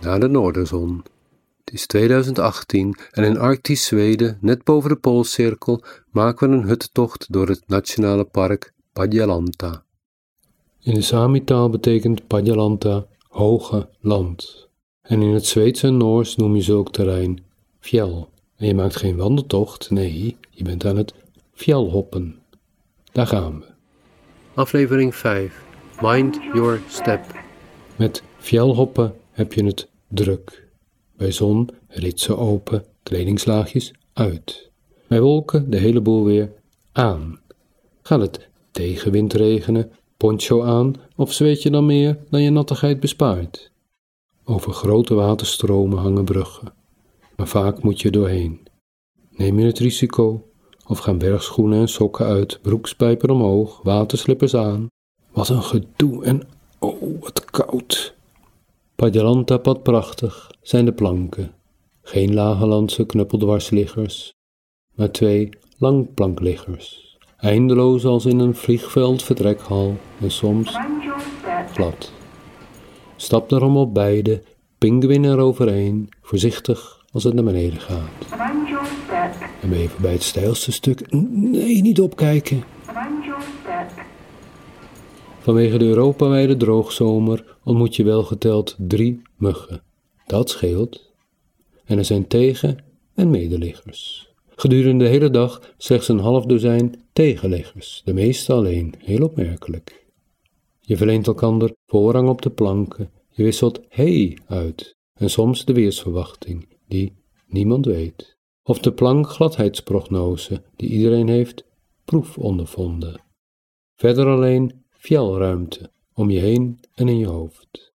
Naar de Noorderzon. Het is 2018 en in Arctisch Zweden, net boven de Poolcirkel, maken we een huttocht door het nationale park Padjelanta. In de Sami-taal betekent Padjelanta hoge land. En in het Zweeds en Noors noem je zulk terrein fjell. En je maakt geen wandeltocht, nee, je bent aan het fjellhoppen. Daar gaan we. Aflevering 5. Mind your step. Met fjellhoppen heb je het druk. Bij zon ritsen open, kledingslaagjes uit. Bij wolken de hele boel weer aan. Gaat het tegenwind regenen, poncho aan of zweet je dan meer dan je nattigheid bespaart? Over grote waterstromen hangen bruggen, maar vaak moet je doorheen. Neem je het risico of gaan bergschoenen en sokken uit, broekspijper omhoog, waterslippers aan? Wat een gedoe en oh, wat koud. Padjelanta pad prachtig zijn de planken. Geen lage landse knuppeldwarsliggers, maar twee langplankliggers. Eindeloos als in een vliegveld vertrekhal en soms glad. Stap daarom op beide, pinguïn eroverheen, voorzichtig als het naar beneden gaat. En je voorbij het steilste stuk? Nee, niet opkijken. Vanwege de Europawijde droogzomer ontmoet je wel geteld drie muggen. Dat scheelt. En er zijn tegen- en medeliggers. Gedurende de hele dag slechts een half dozijn tegenliggers, de meeste alleen, heel opmerkelijk. Je verleent elkander voorrang op de planken, je wisselt hey uit en soms de weersverwachting, die niemand weet. Of de plankgladheidsprognose, die iedereen heeft proefondervonden. Verder alleen fjellruimte om je heen en in je hoofd.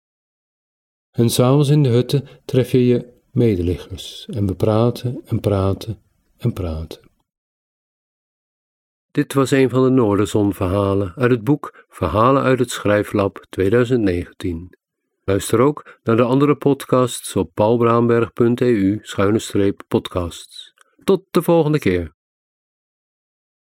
En s'avonds in de hutten tref je je medeliggers en we praten en praten en praten. Dit was een van de Noorderzon-verhalen uit het boek Verhalen uit het Schrijflab 2019. Luister ook naar de andere podcasts op paulbraamberg.eu-podcasts. Tot de volgende keer.